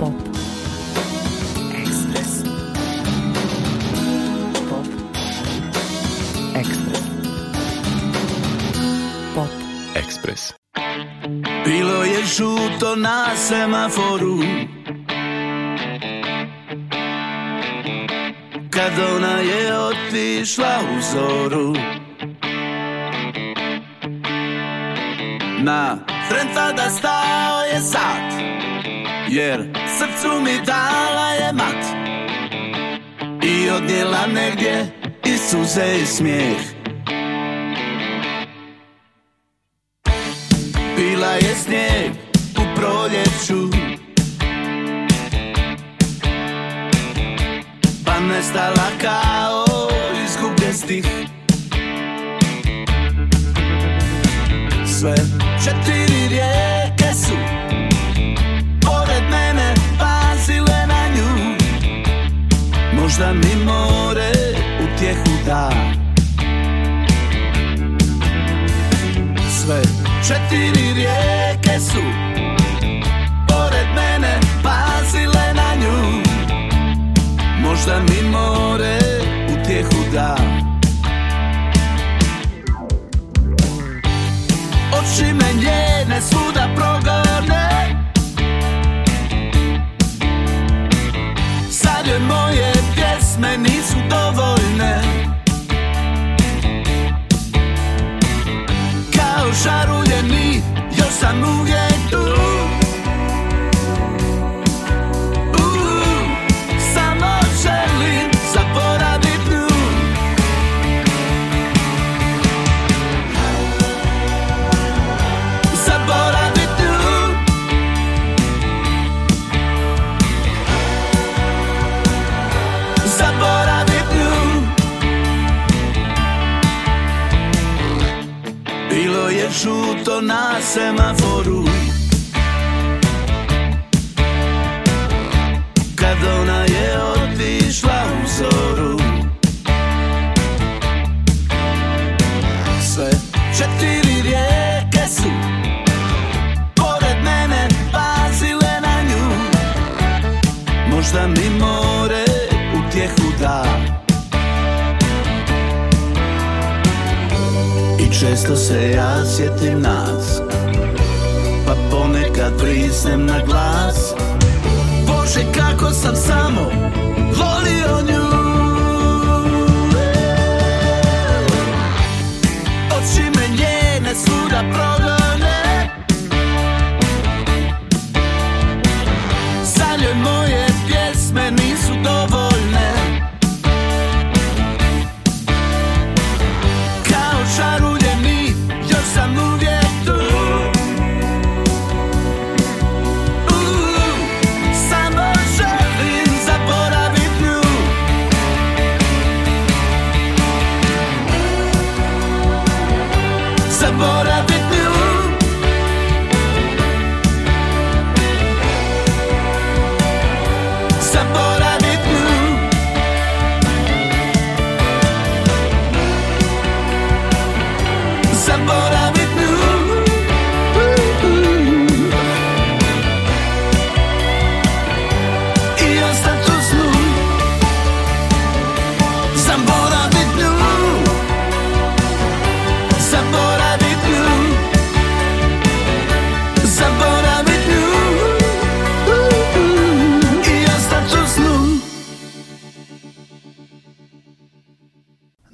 Pop. Express. Pop. Express. Pop. Express. Bilo je žuto na semaforu Kad ona je otišla u zoru Na Trenta da stao je sad Jer mi dala je mat I odnijela negdje i suze i smijeh Bila je snijeg u proljeću Pa nestala kao izgubljen stih možda mi more tjehu da Sve četiri rijeke su Pored mene pazile na nju Možda mi more tjehu da Oči me njene svuda Kao žaruljeni, još sam uvijek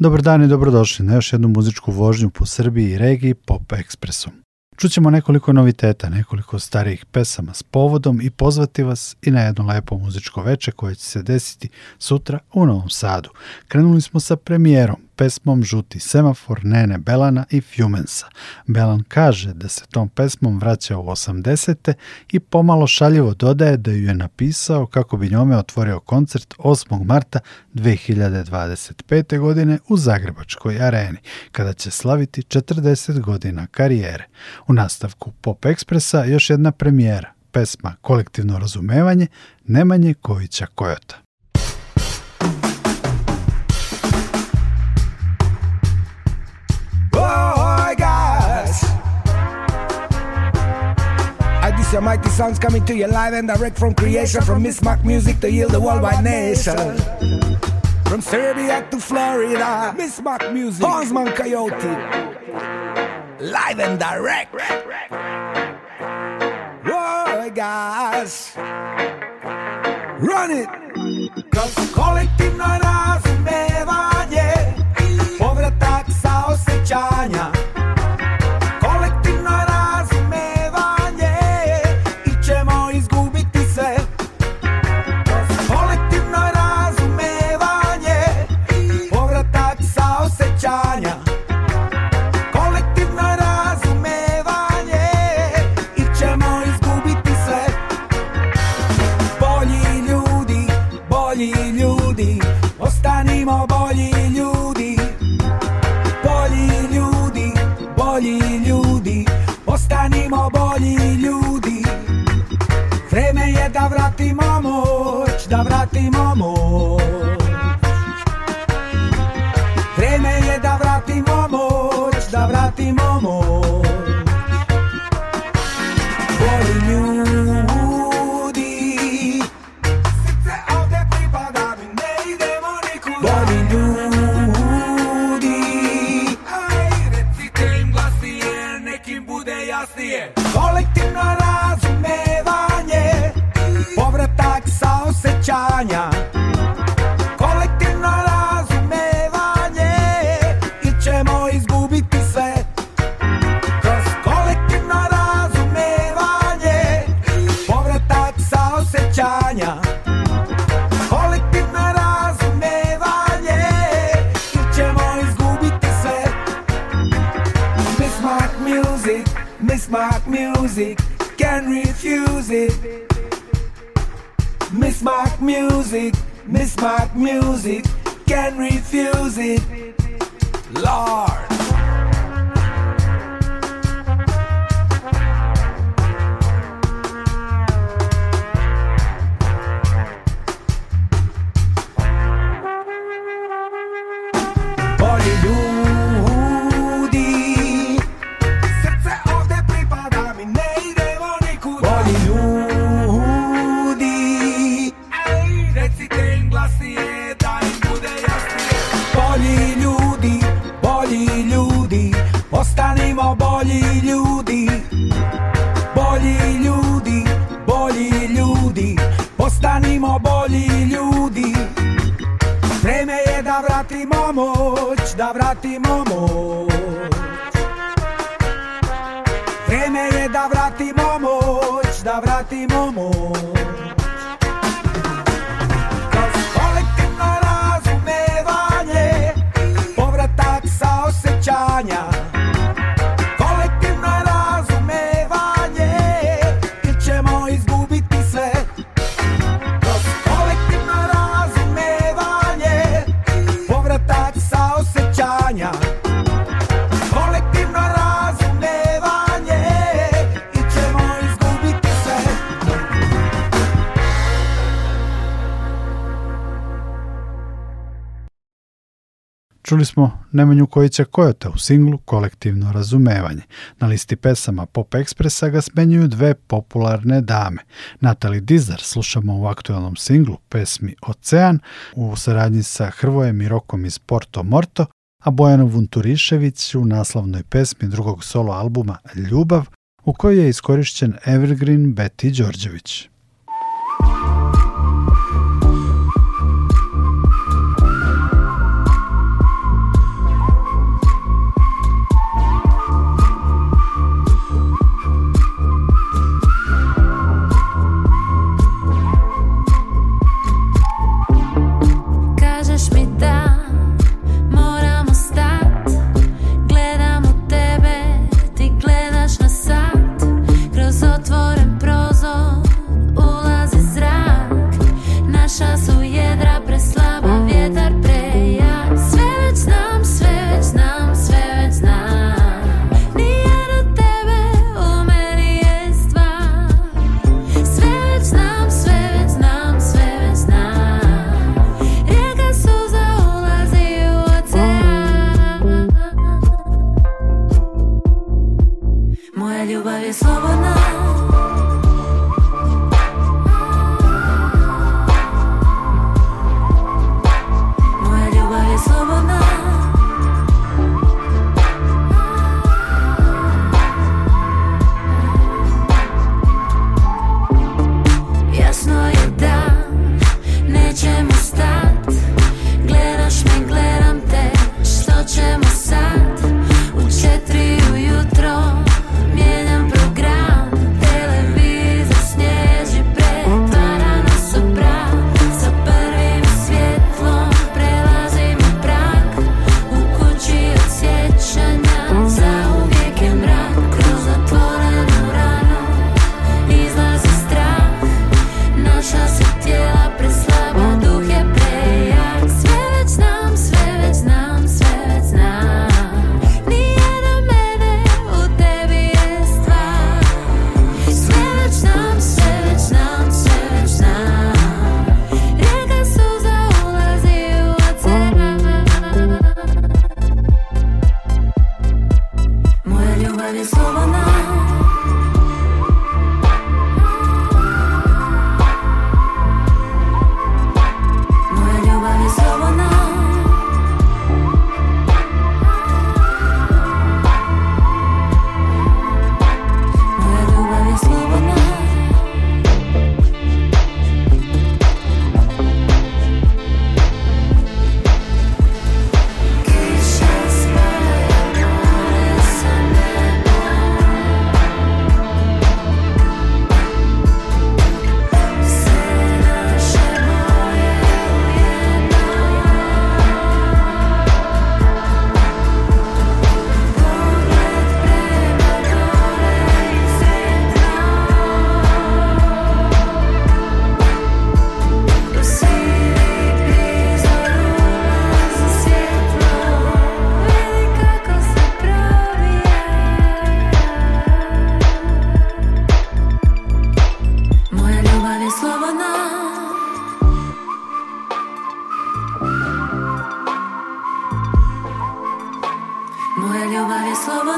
Dobar dan i dobrodošli na još jednu muzičku vožnju po Srbiji i regiji Pop Ekspresom. Čućemo nekoliko noviteta, nekoliko starijih pesama s povodom i pozvati vas i na jedno lepo muzičko veče koje će se desiti sutra u Novom Sadu. Krenuli smo sa premijerom pesmom Žuti semafor Nene Belana i fjumensa Belan kaže da se tom pesmom vraća u 80. i pomalo šaljivo dodaje da ju je napisao kako bi njome otvorio koncert 8. marta 2025. godine u Zagrebačkoj areni, kada će slaviti 40 godina karijere. U nastavku Pop Ekspresa još jedna premijera, pesma Kolektivno razumevanje Nemanje Kovića Kojota. Your mighty sounds coming to you live and direct from creation. From Mismack music to yield the worldwide nation. From Serbia to Florida, Mismack music. Hornsman Coyote. Live and direct. Whoa, guys. Run it. Cause collective Miss Mark music, Miss Mark music, can refuse it. Lord. Fátima. Čuli smo Nemanju Kojića Kojota u singlu Kolektivno razumevanje. Na listi pesama Pop Ekspresa ga smenjuju dve popularne dame. Natali Dizar slušamo u aktualnom singlu pesmi Ocean u saradnji sa Hrvojem i Rokom iz Porto Morto, a Bojanu Vunturišević u naslovnoj pesmi drugog solo albuma Ljubav u kojoj je iskorišćen Evergreen Betty Đorđević.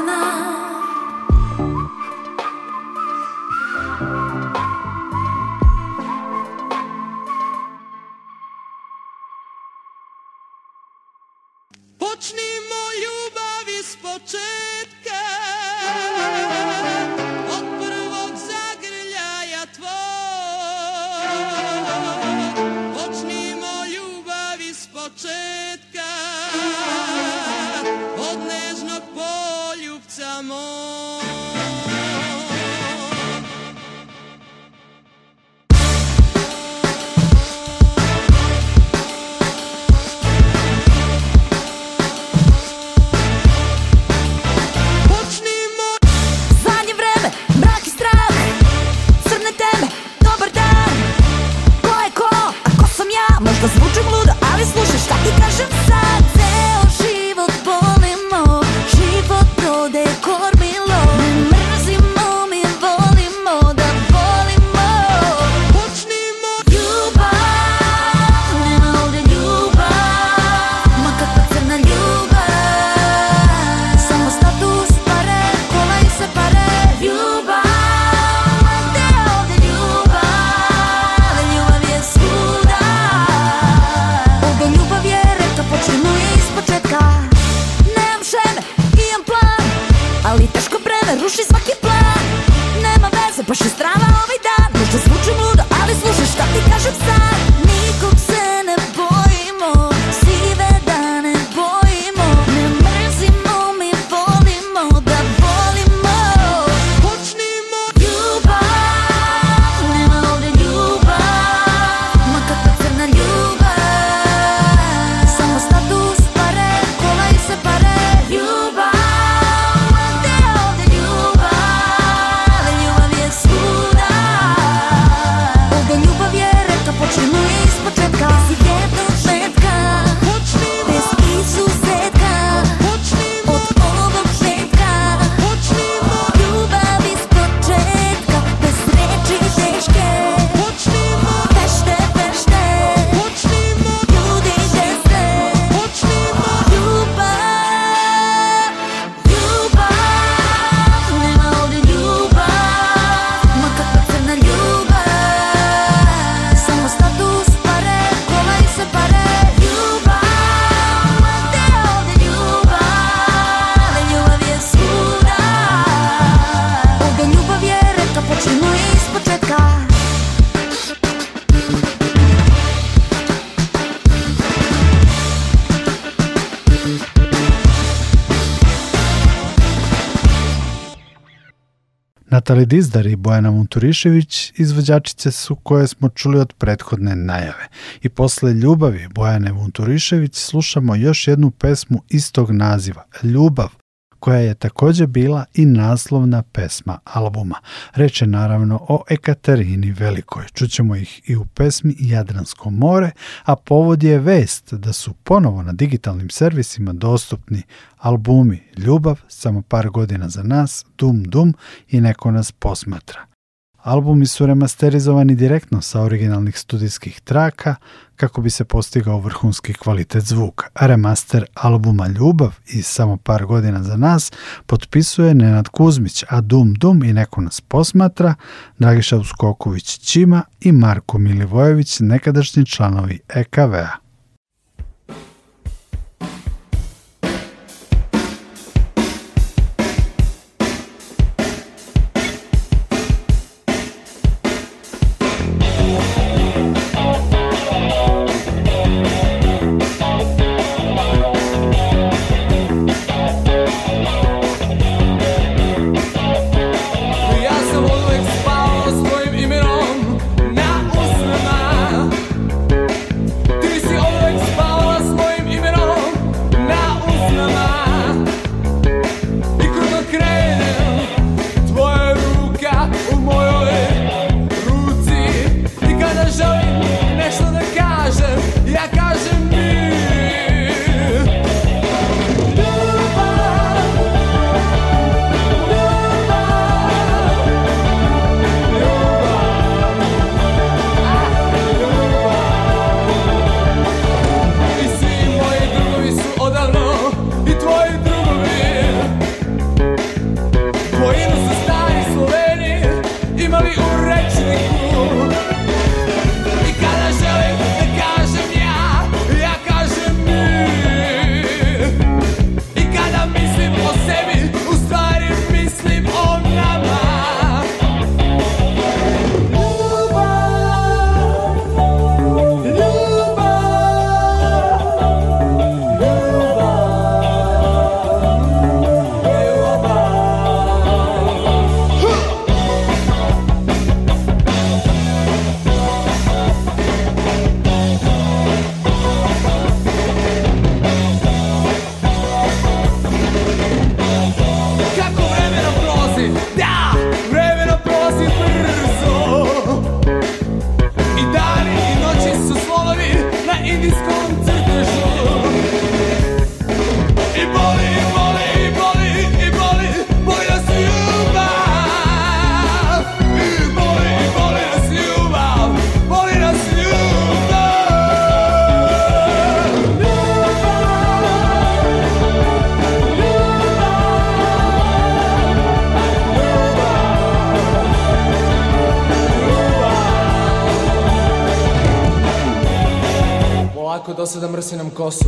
wanna Natali Dizdar i Bojana Munturišević izvođačice su koje smo čuli od prethodne najave. I posle Ljubavi Bojane Munturišević slušamo još jednu pesmu istog naziva, Ljubav koja je također bila i naslovna pesma albuma. Reč je naravno o Ekaterini Velikoj. Čućemo ih i u pesmi Jadransko more, a povod je vest da su ponovo na digitalnim servisima dostupni albumi Ljubav, samo par godina za nas, Dum Dum i Neko nas posmatra. Albumi su remasterizovani direktno sa originalnih studijskih traka kako bi se postigao vrhunski kvalitet zvuka. remaster albuma Ljubav i samo par godina za nas potpisuje Nenad Kuzmić, a Dum Dum i Neko nas posmatra, Dragiša Uskoković Čima i Marko Milivojević, nekadašnji članovi EKV-a. dosadam mrsi nam kosu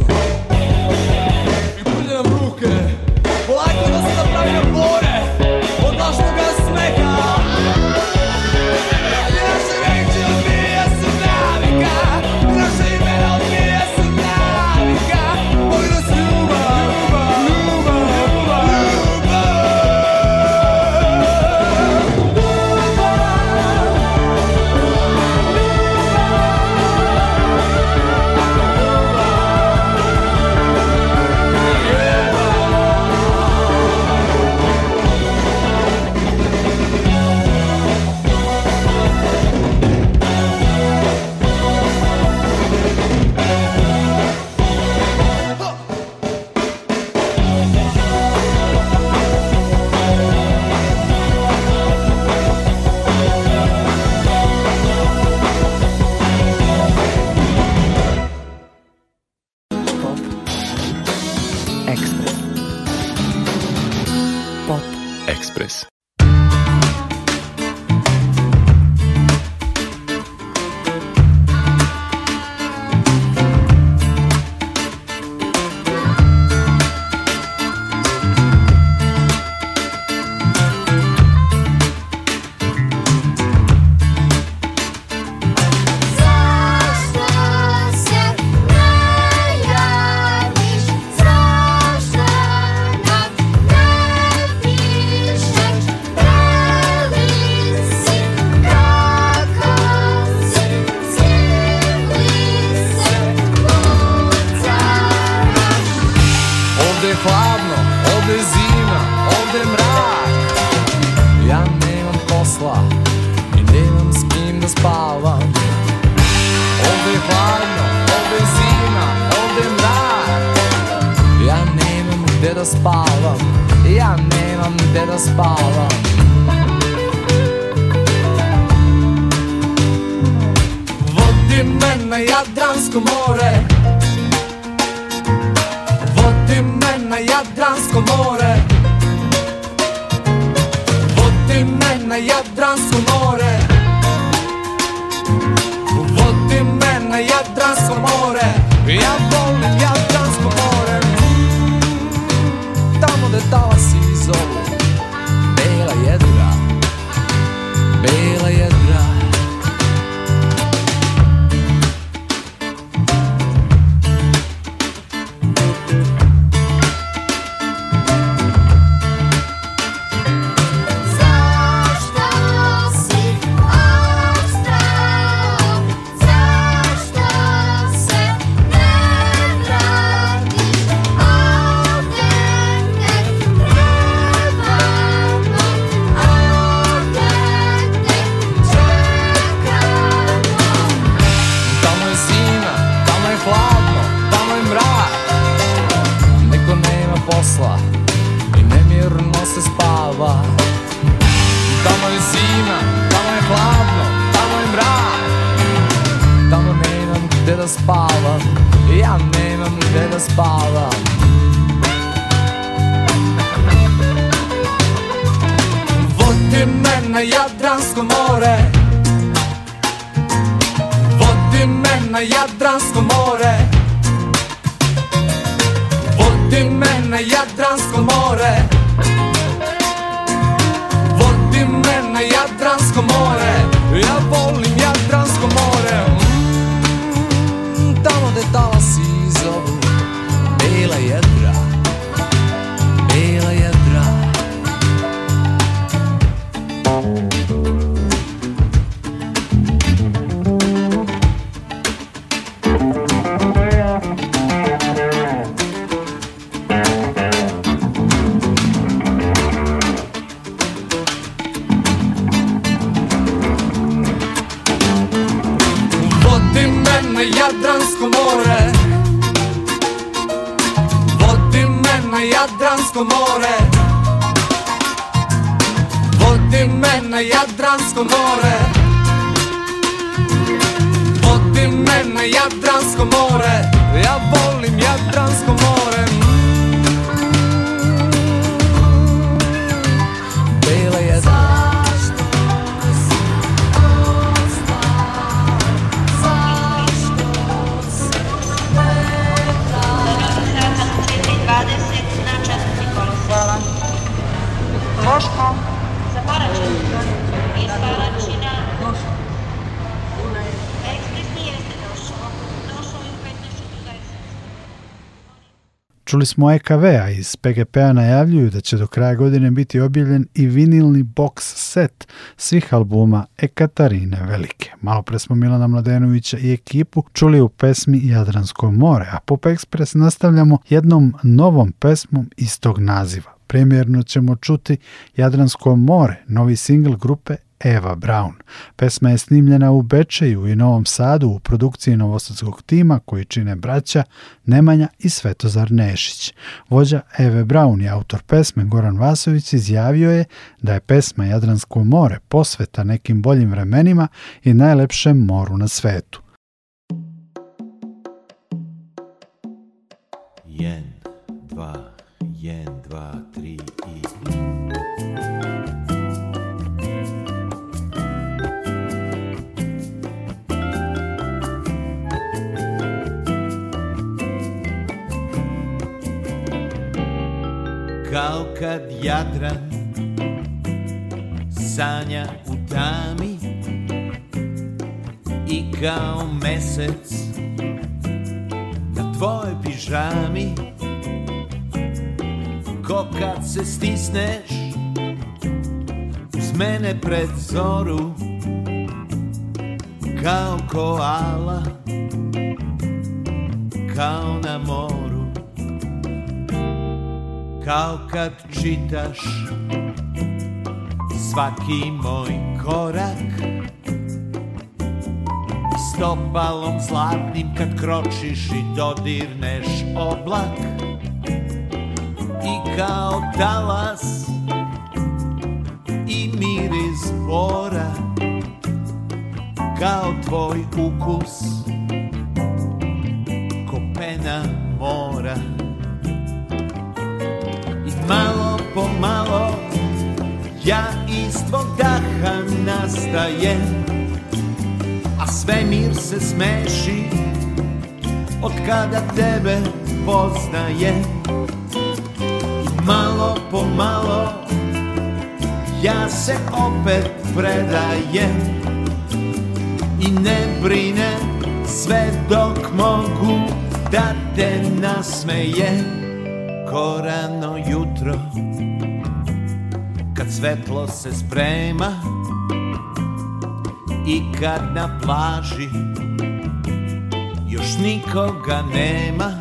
glory. Čuli smo EKV-a iz PGP-a najavljuju da će do kraja godine biti objavljen i vinilni box set svih albuma Ekatarine Velike. Malo pre smo Milana Mladenovića i ekipu čuli u pesmi Jadransko more, a Pop Express nastavljamo jednom novom pesmom istog naziva. Premjerno ćemo čuti Jadransko more, novi singl grupe Eva Brown. Pesma je snimljena u Bečeju i Novom Sadu u produkciji novosadskog tima koji čine braća Nemanja i Svetozar Nešić. Vođa Eve Brown i autor pesme Goran Vasović izjavio je da je pesma Jadransko more posveta nekim boljim vremenima i najlepšem moru na svetu. Svaki moj korak Stopalom zlatnim kad kročiš i dodirneš oblak I kao talas Da tebe poznaje I malo po malo ja se opet predajem I ne brine sve dok mogu da te nasmeje Korano jutro kad svetlo se sprema I kad na plaži nikoga nema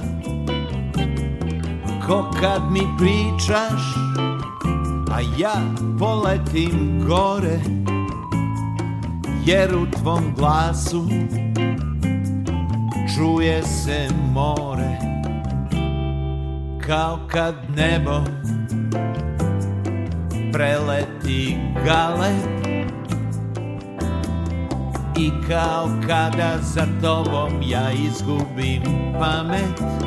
Ko kad mi pričaš A ja poletim gore Jer u tvom glasu Čuje se more Kao kad nebo Preleti gale i kao kada za tobom ja izgubim pamet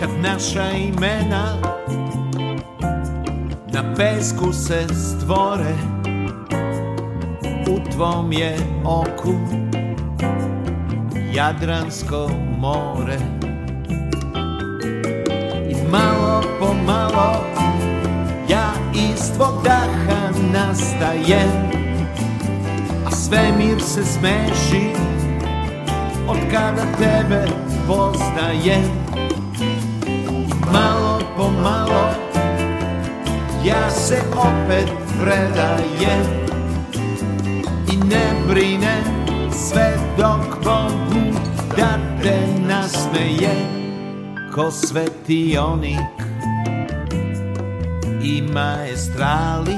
Kad naša imena na pesku se stvore U tvom je oku Jadransko more I malo po malo ja iz tvog daha nastajem se smeši Od kada tebe poznaje Malo po malo Ja se opet predajem I ne brine sve dok mogu Da te nasmeje Ko svetionik i maestrali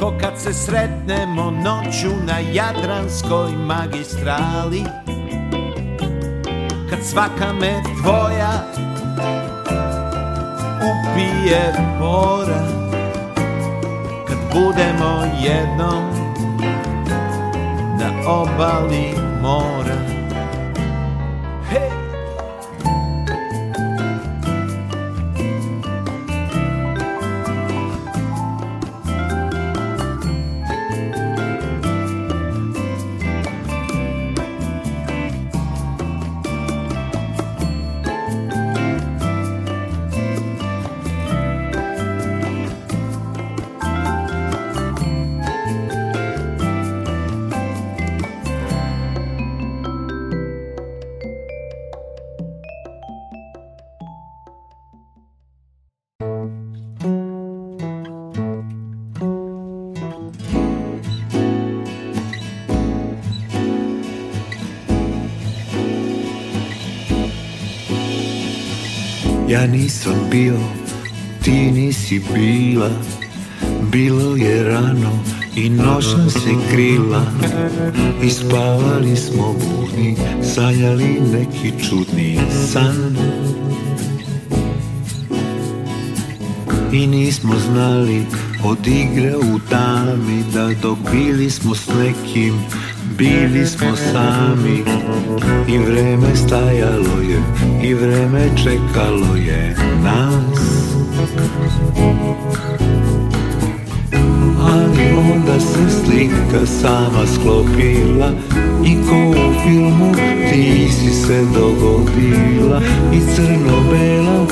Ko kad se sretnemo noću na Jadranskoj magistrali Kad svaka me tvoja upije pora Kad budemo jednom na obali mora Ja nisam bio, ti nisi bila Bilo je rano i noćna se krila I spavali smo budni, sanjali neki čudni san I nismo znali od igre u dami Da dok bili smo s nekim, bili smo sami I vreme stajalo je vreme čekalo je nas Ali onda se slika sama sklopila I ko u filmu ti si se dogodila I crno-bela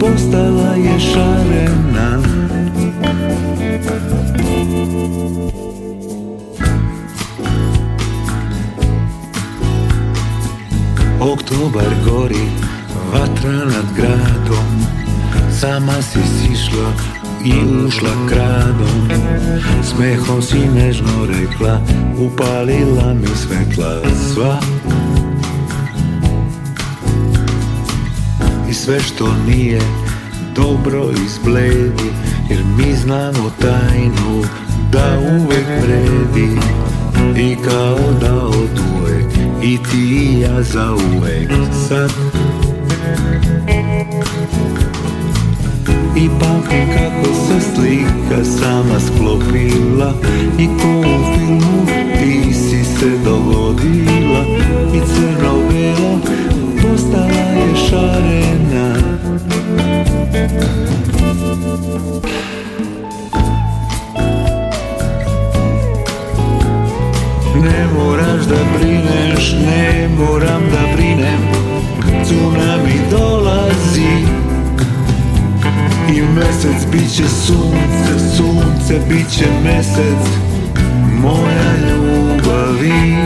postala je šarena Oktobar gori Vatra nad gradom Sama si sišla i ušla kradom Smehom si nežno rekla Upalila mi svetla sva I sve što nije dobro izbledi Jer mi znamo tajnu da uvek vredi I kao da od i ti i ja za uvek Ipak kako se slika sama sklopila I ko u filmu ti si se dogodila I crno-belo postala je šarena Ne moraš da brineš, ne moram da brinem Tsunami dolazi i mjesec Bit će sunce, sunce, bit će mjesec, Moja ljubavi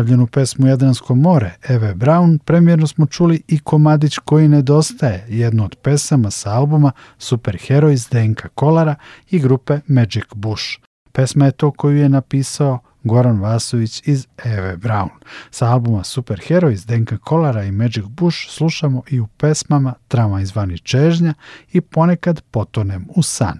najavljenu pesmu Jadransko more Eve Brown premjerno smo čuli i komadić koji nedostaje, jednu od pesama sa albuma Superhero iz Denka Kolara i grupe Magic Bush. Pesma je to koju je napisao Goran Vasović iz Eve Brown. Sa albuma Hero iz Denka Kolara i Magic Bush slušamo i u pesmama Trama izvani čežnja i ponekad potonem u san.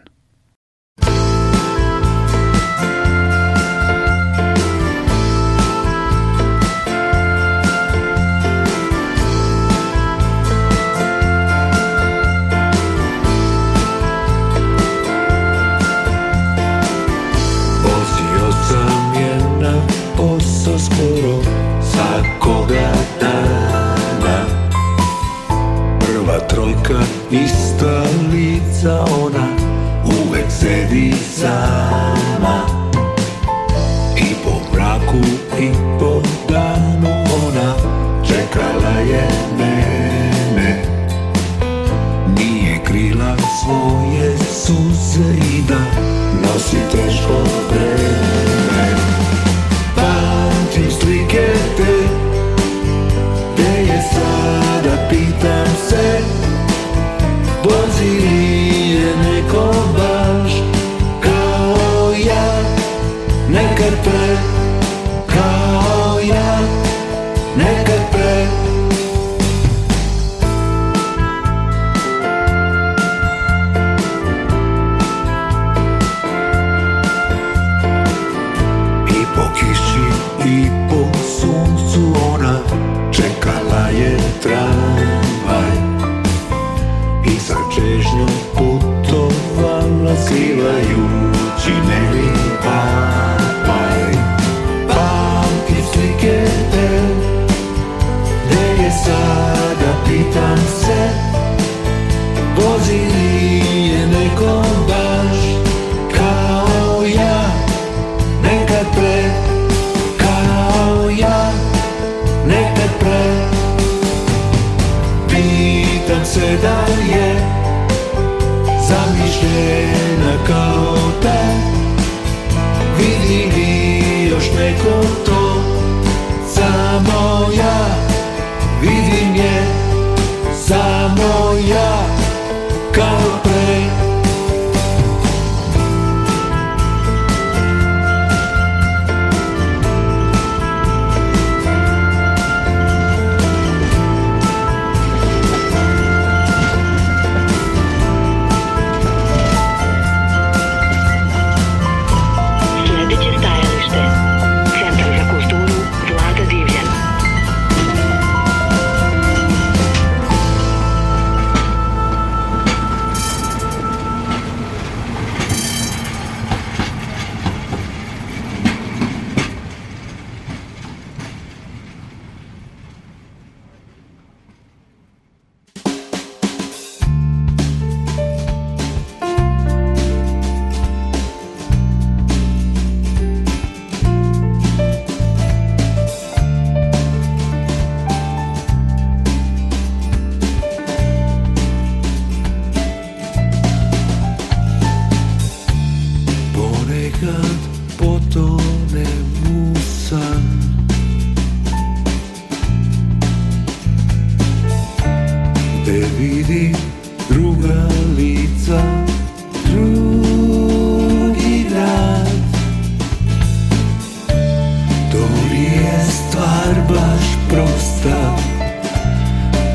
stvar baš prosta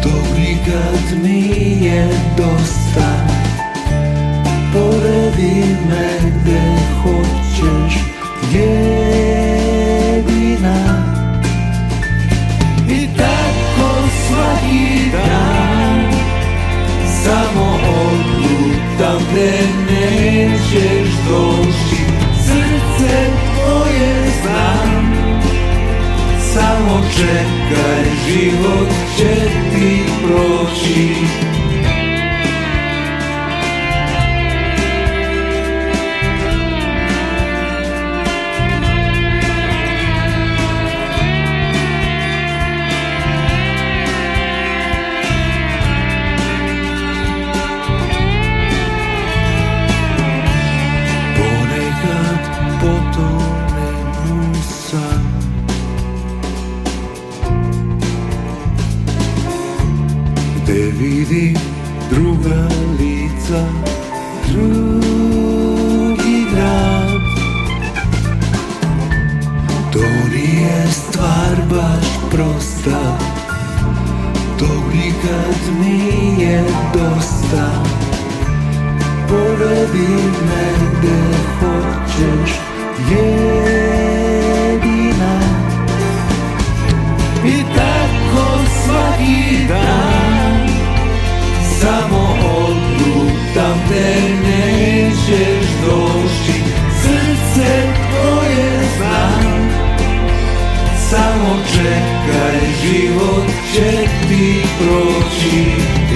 Dobri kad mi je dosta povedi me čekaj, život će ti proći život će ti proći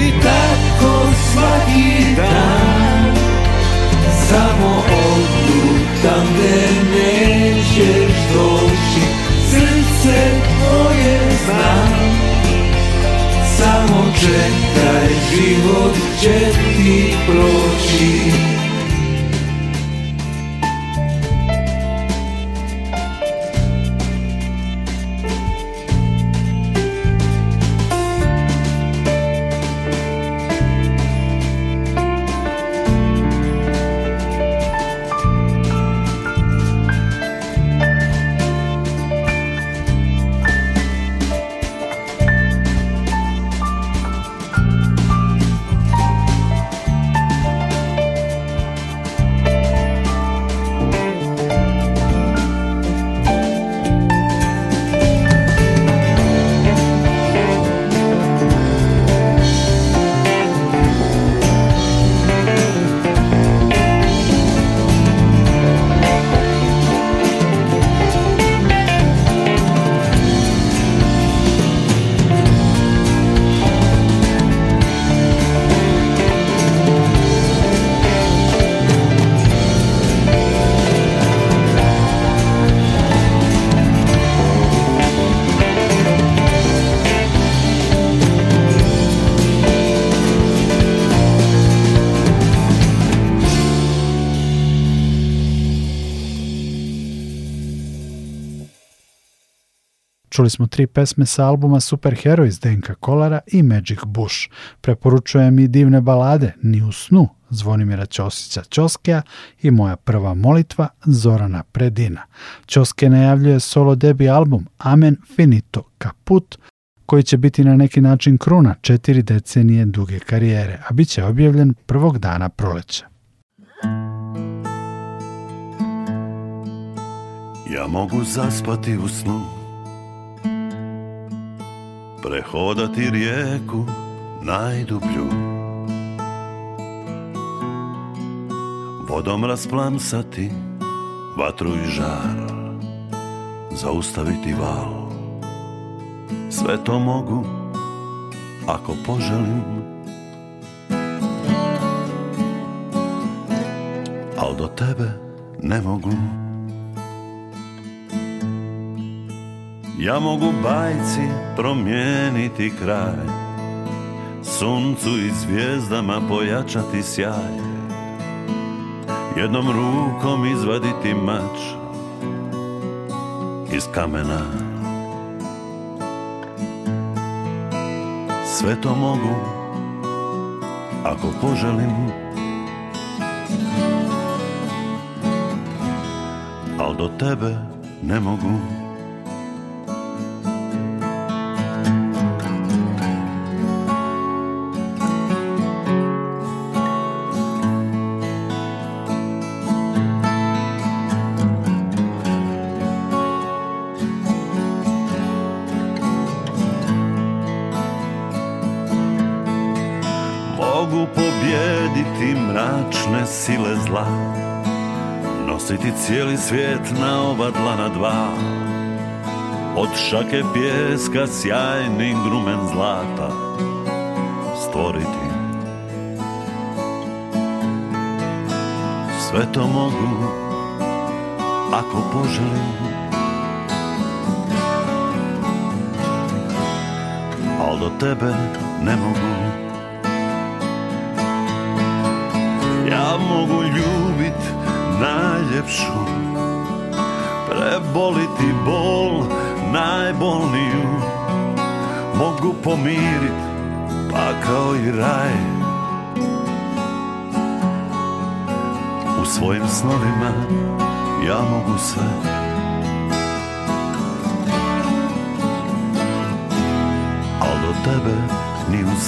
I tako svaki dan Samo odu tam gde nećeš doći Srce tvoje znam Samo čekaj, život će ti proći Čuli smo tri pesme sa albuma iz Denka Kolara i Magic Bush. Preporučujem i divne balade Ni u snu Zvonimira Ćosića Ćoskeja i moja prva molitva Zorana Predina. Ćoske najavljuje solo debi album Amen Finito Kaput koji će biti na neki način kruna četiri decenije duge karijere, a bit će objavljen prvog dana proleća. Ja mogu zaspati u snu prehodati rijeku najdublju Vodom rasplamsati vatru i žar Zaustaviti val Sve to mogu ako poželim Al do tebe ne mogu Ja mogu bajci promijeniti kraj Suncu i zvijezdama pojačati sjaj Jednom rukom izvaditi mač Iz kamena Sve to mogu Ako poželim Al do tebe ne mogu mogu pobjediti mračne sile zla Nositi cijeli svijet na oba dlana dva Od šake pjeska sjajni grumen zlata Stvoriti Sve to mogu ako poželim Al do tebe ne mogu najljepšu Preboliti bol najbolniju Mogu pomirit pa kao i raj U svojim snovima ja mogu sve Al do tebe ni u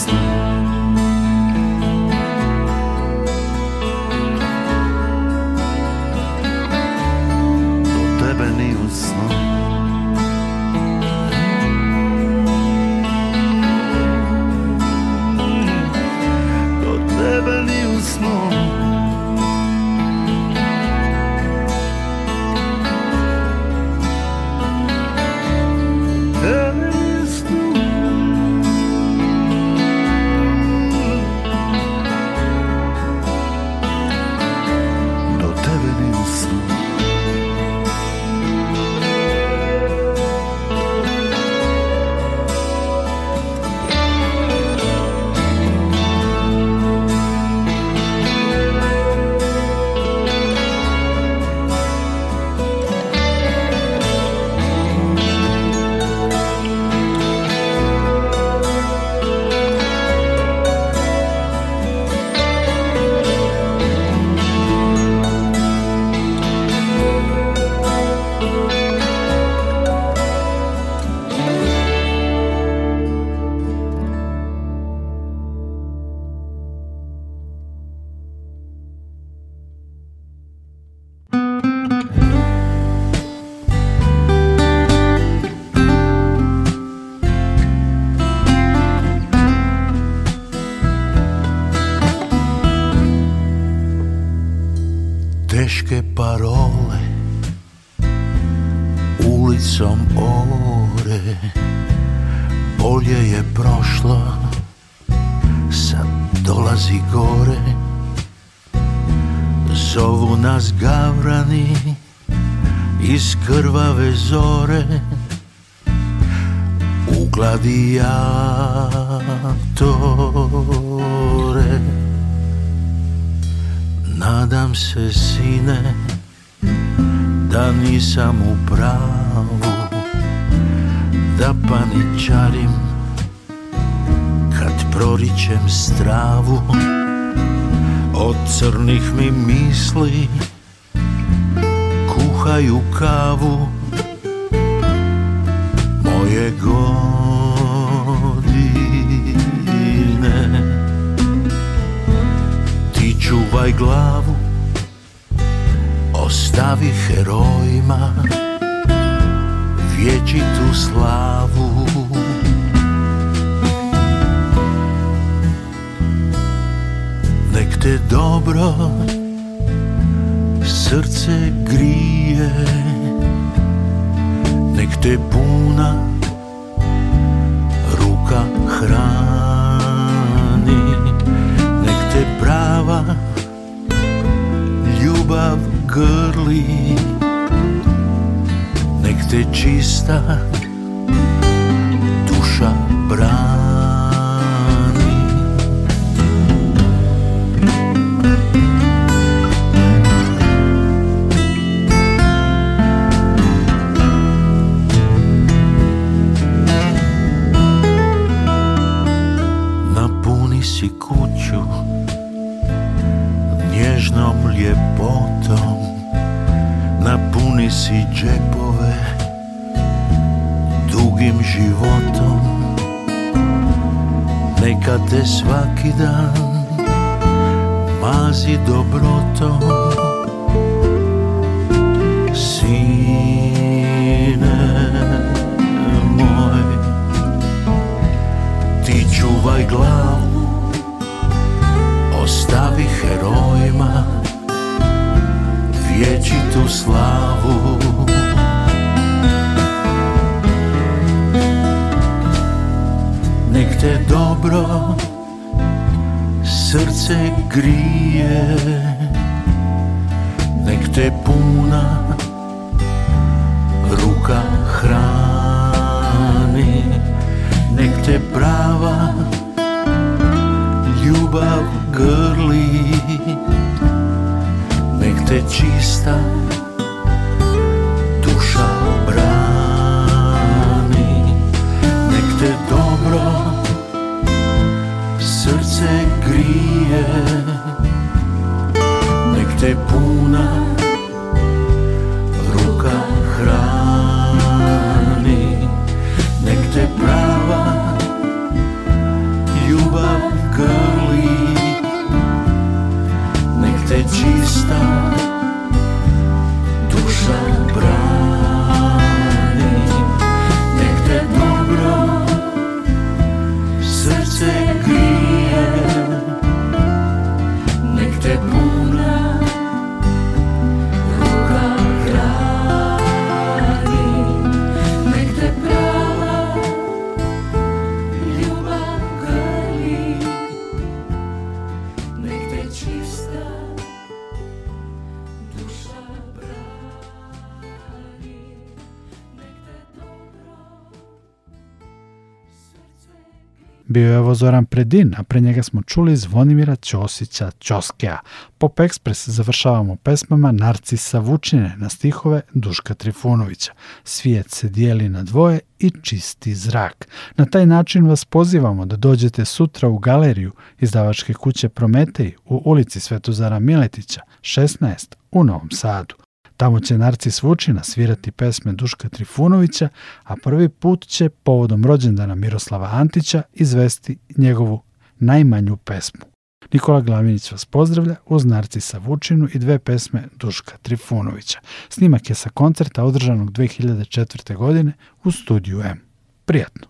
crnih mi misli Kuhaju kavu Moje godine Ti čuvaj glavu Ostavi herojima tu slavu te dobro srce grije Nek te puna ruka hrani Nek te prava ljubav grli Nek te čista svaki dan mazi dobroto Sine moj Ti čuvaj glavu Ostavi herojima tu slavu Nek te dobro srce grije Nek te puna ruka hrani Nek te prava ljubav grli Nek te čista duša obrani Nek te dobro grije Nek te puna bio je ovo Zoran Predin, a pre njega smo čuli Zvonimira Ćosića Ćoskea. Pop Express završavamo pesmama Narcisa Vučine na stihove Duška Trifunovića. Svijet se dijeli na dvoje i čisti zrak. Na taj način vas pozivamo da dođete sutra u galeriju izdavačke kuće Prometej u ulici Svetozara Miletića 16 u Novom Sadu. Tamo će Narcis Vučina svirati pesme Duška Trifunovića, a prvi put će povodom rođendana Miroslava Antića izvesti njegovu najmanju pesmu. Nikola Glavinić vas pozdravlja uz Narcisa Vučinu i dve pesme Duška Trifunovića. Snimak je sa koncerta održanog 2004. godine u studiju M. Prijatno!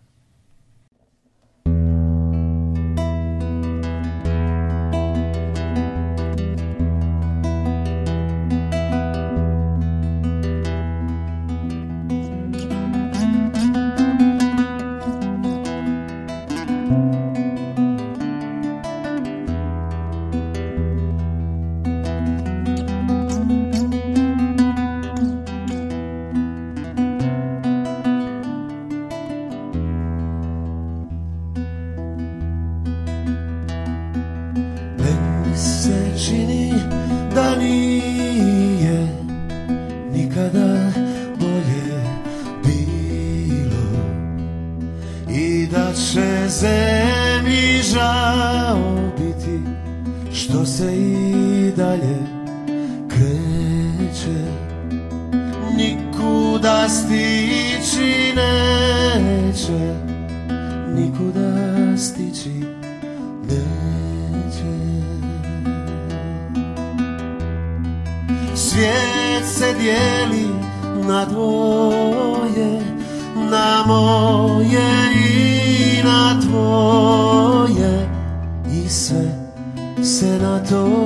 moje i na tvoje i sve se na to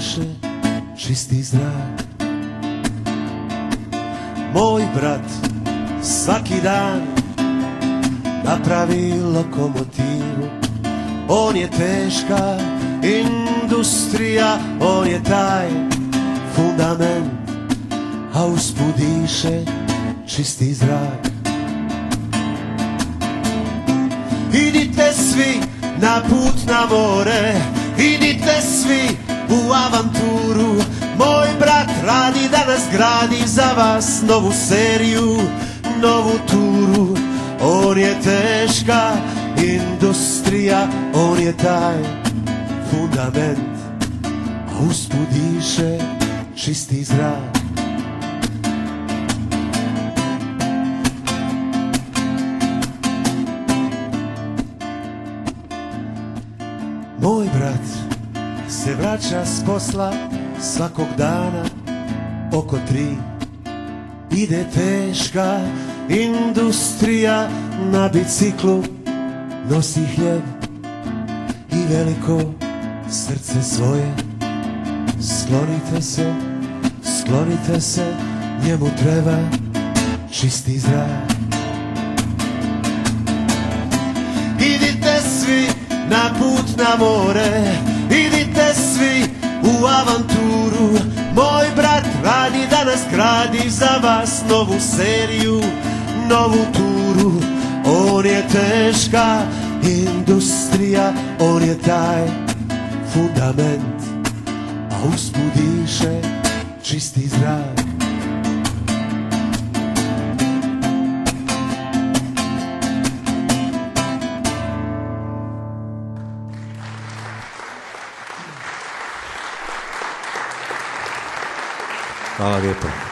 diše čisti zrak Moj brat svaki dan napravi lokomotivu On je teška industrija, on je taj fundament A uspudiše čisti zrak Idite svi na put na more Idite svi u avanturu Moj brat radi da nas gradi za vas novu seriju, novu turu On je teška industrija, on je taj fundament A uspudiše čisti zrak vraća s posla svakog dana oko tri Ide teška industrija na biciklu Nosi hljeb i veliko srce svoje Sklonite se, sklonite se, njemu treba čisti zrak Idite svi na put na more, idite svi u avanturu Moj brat radi danas gradi za vas novu seriju, novu turu On je teška industrija, on je taj fundament A uspudiše čisti zrak Hvala lijepo.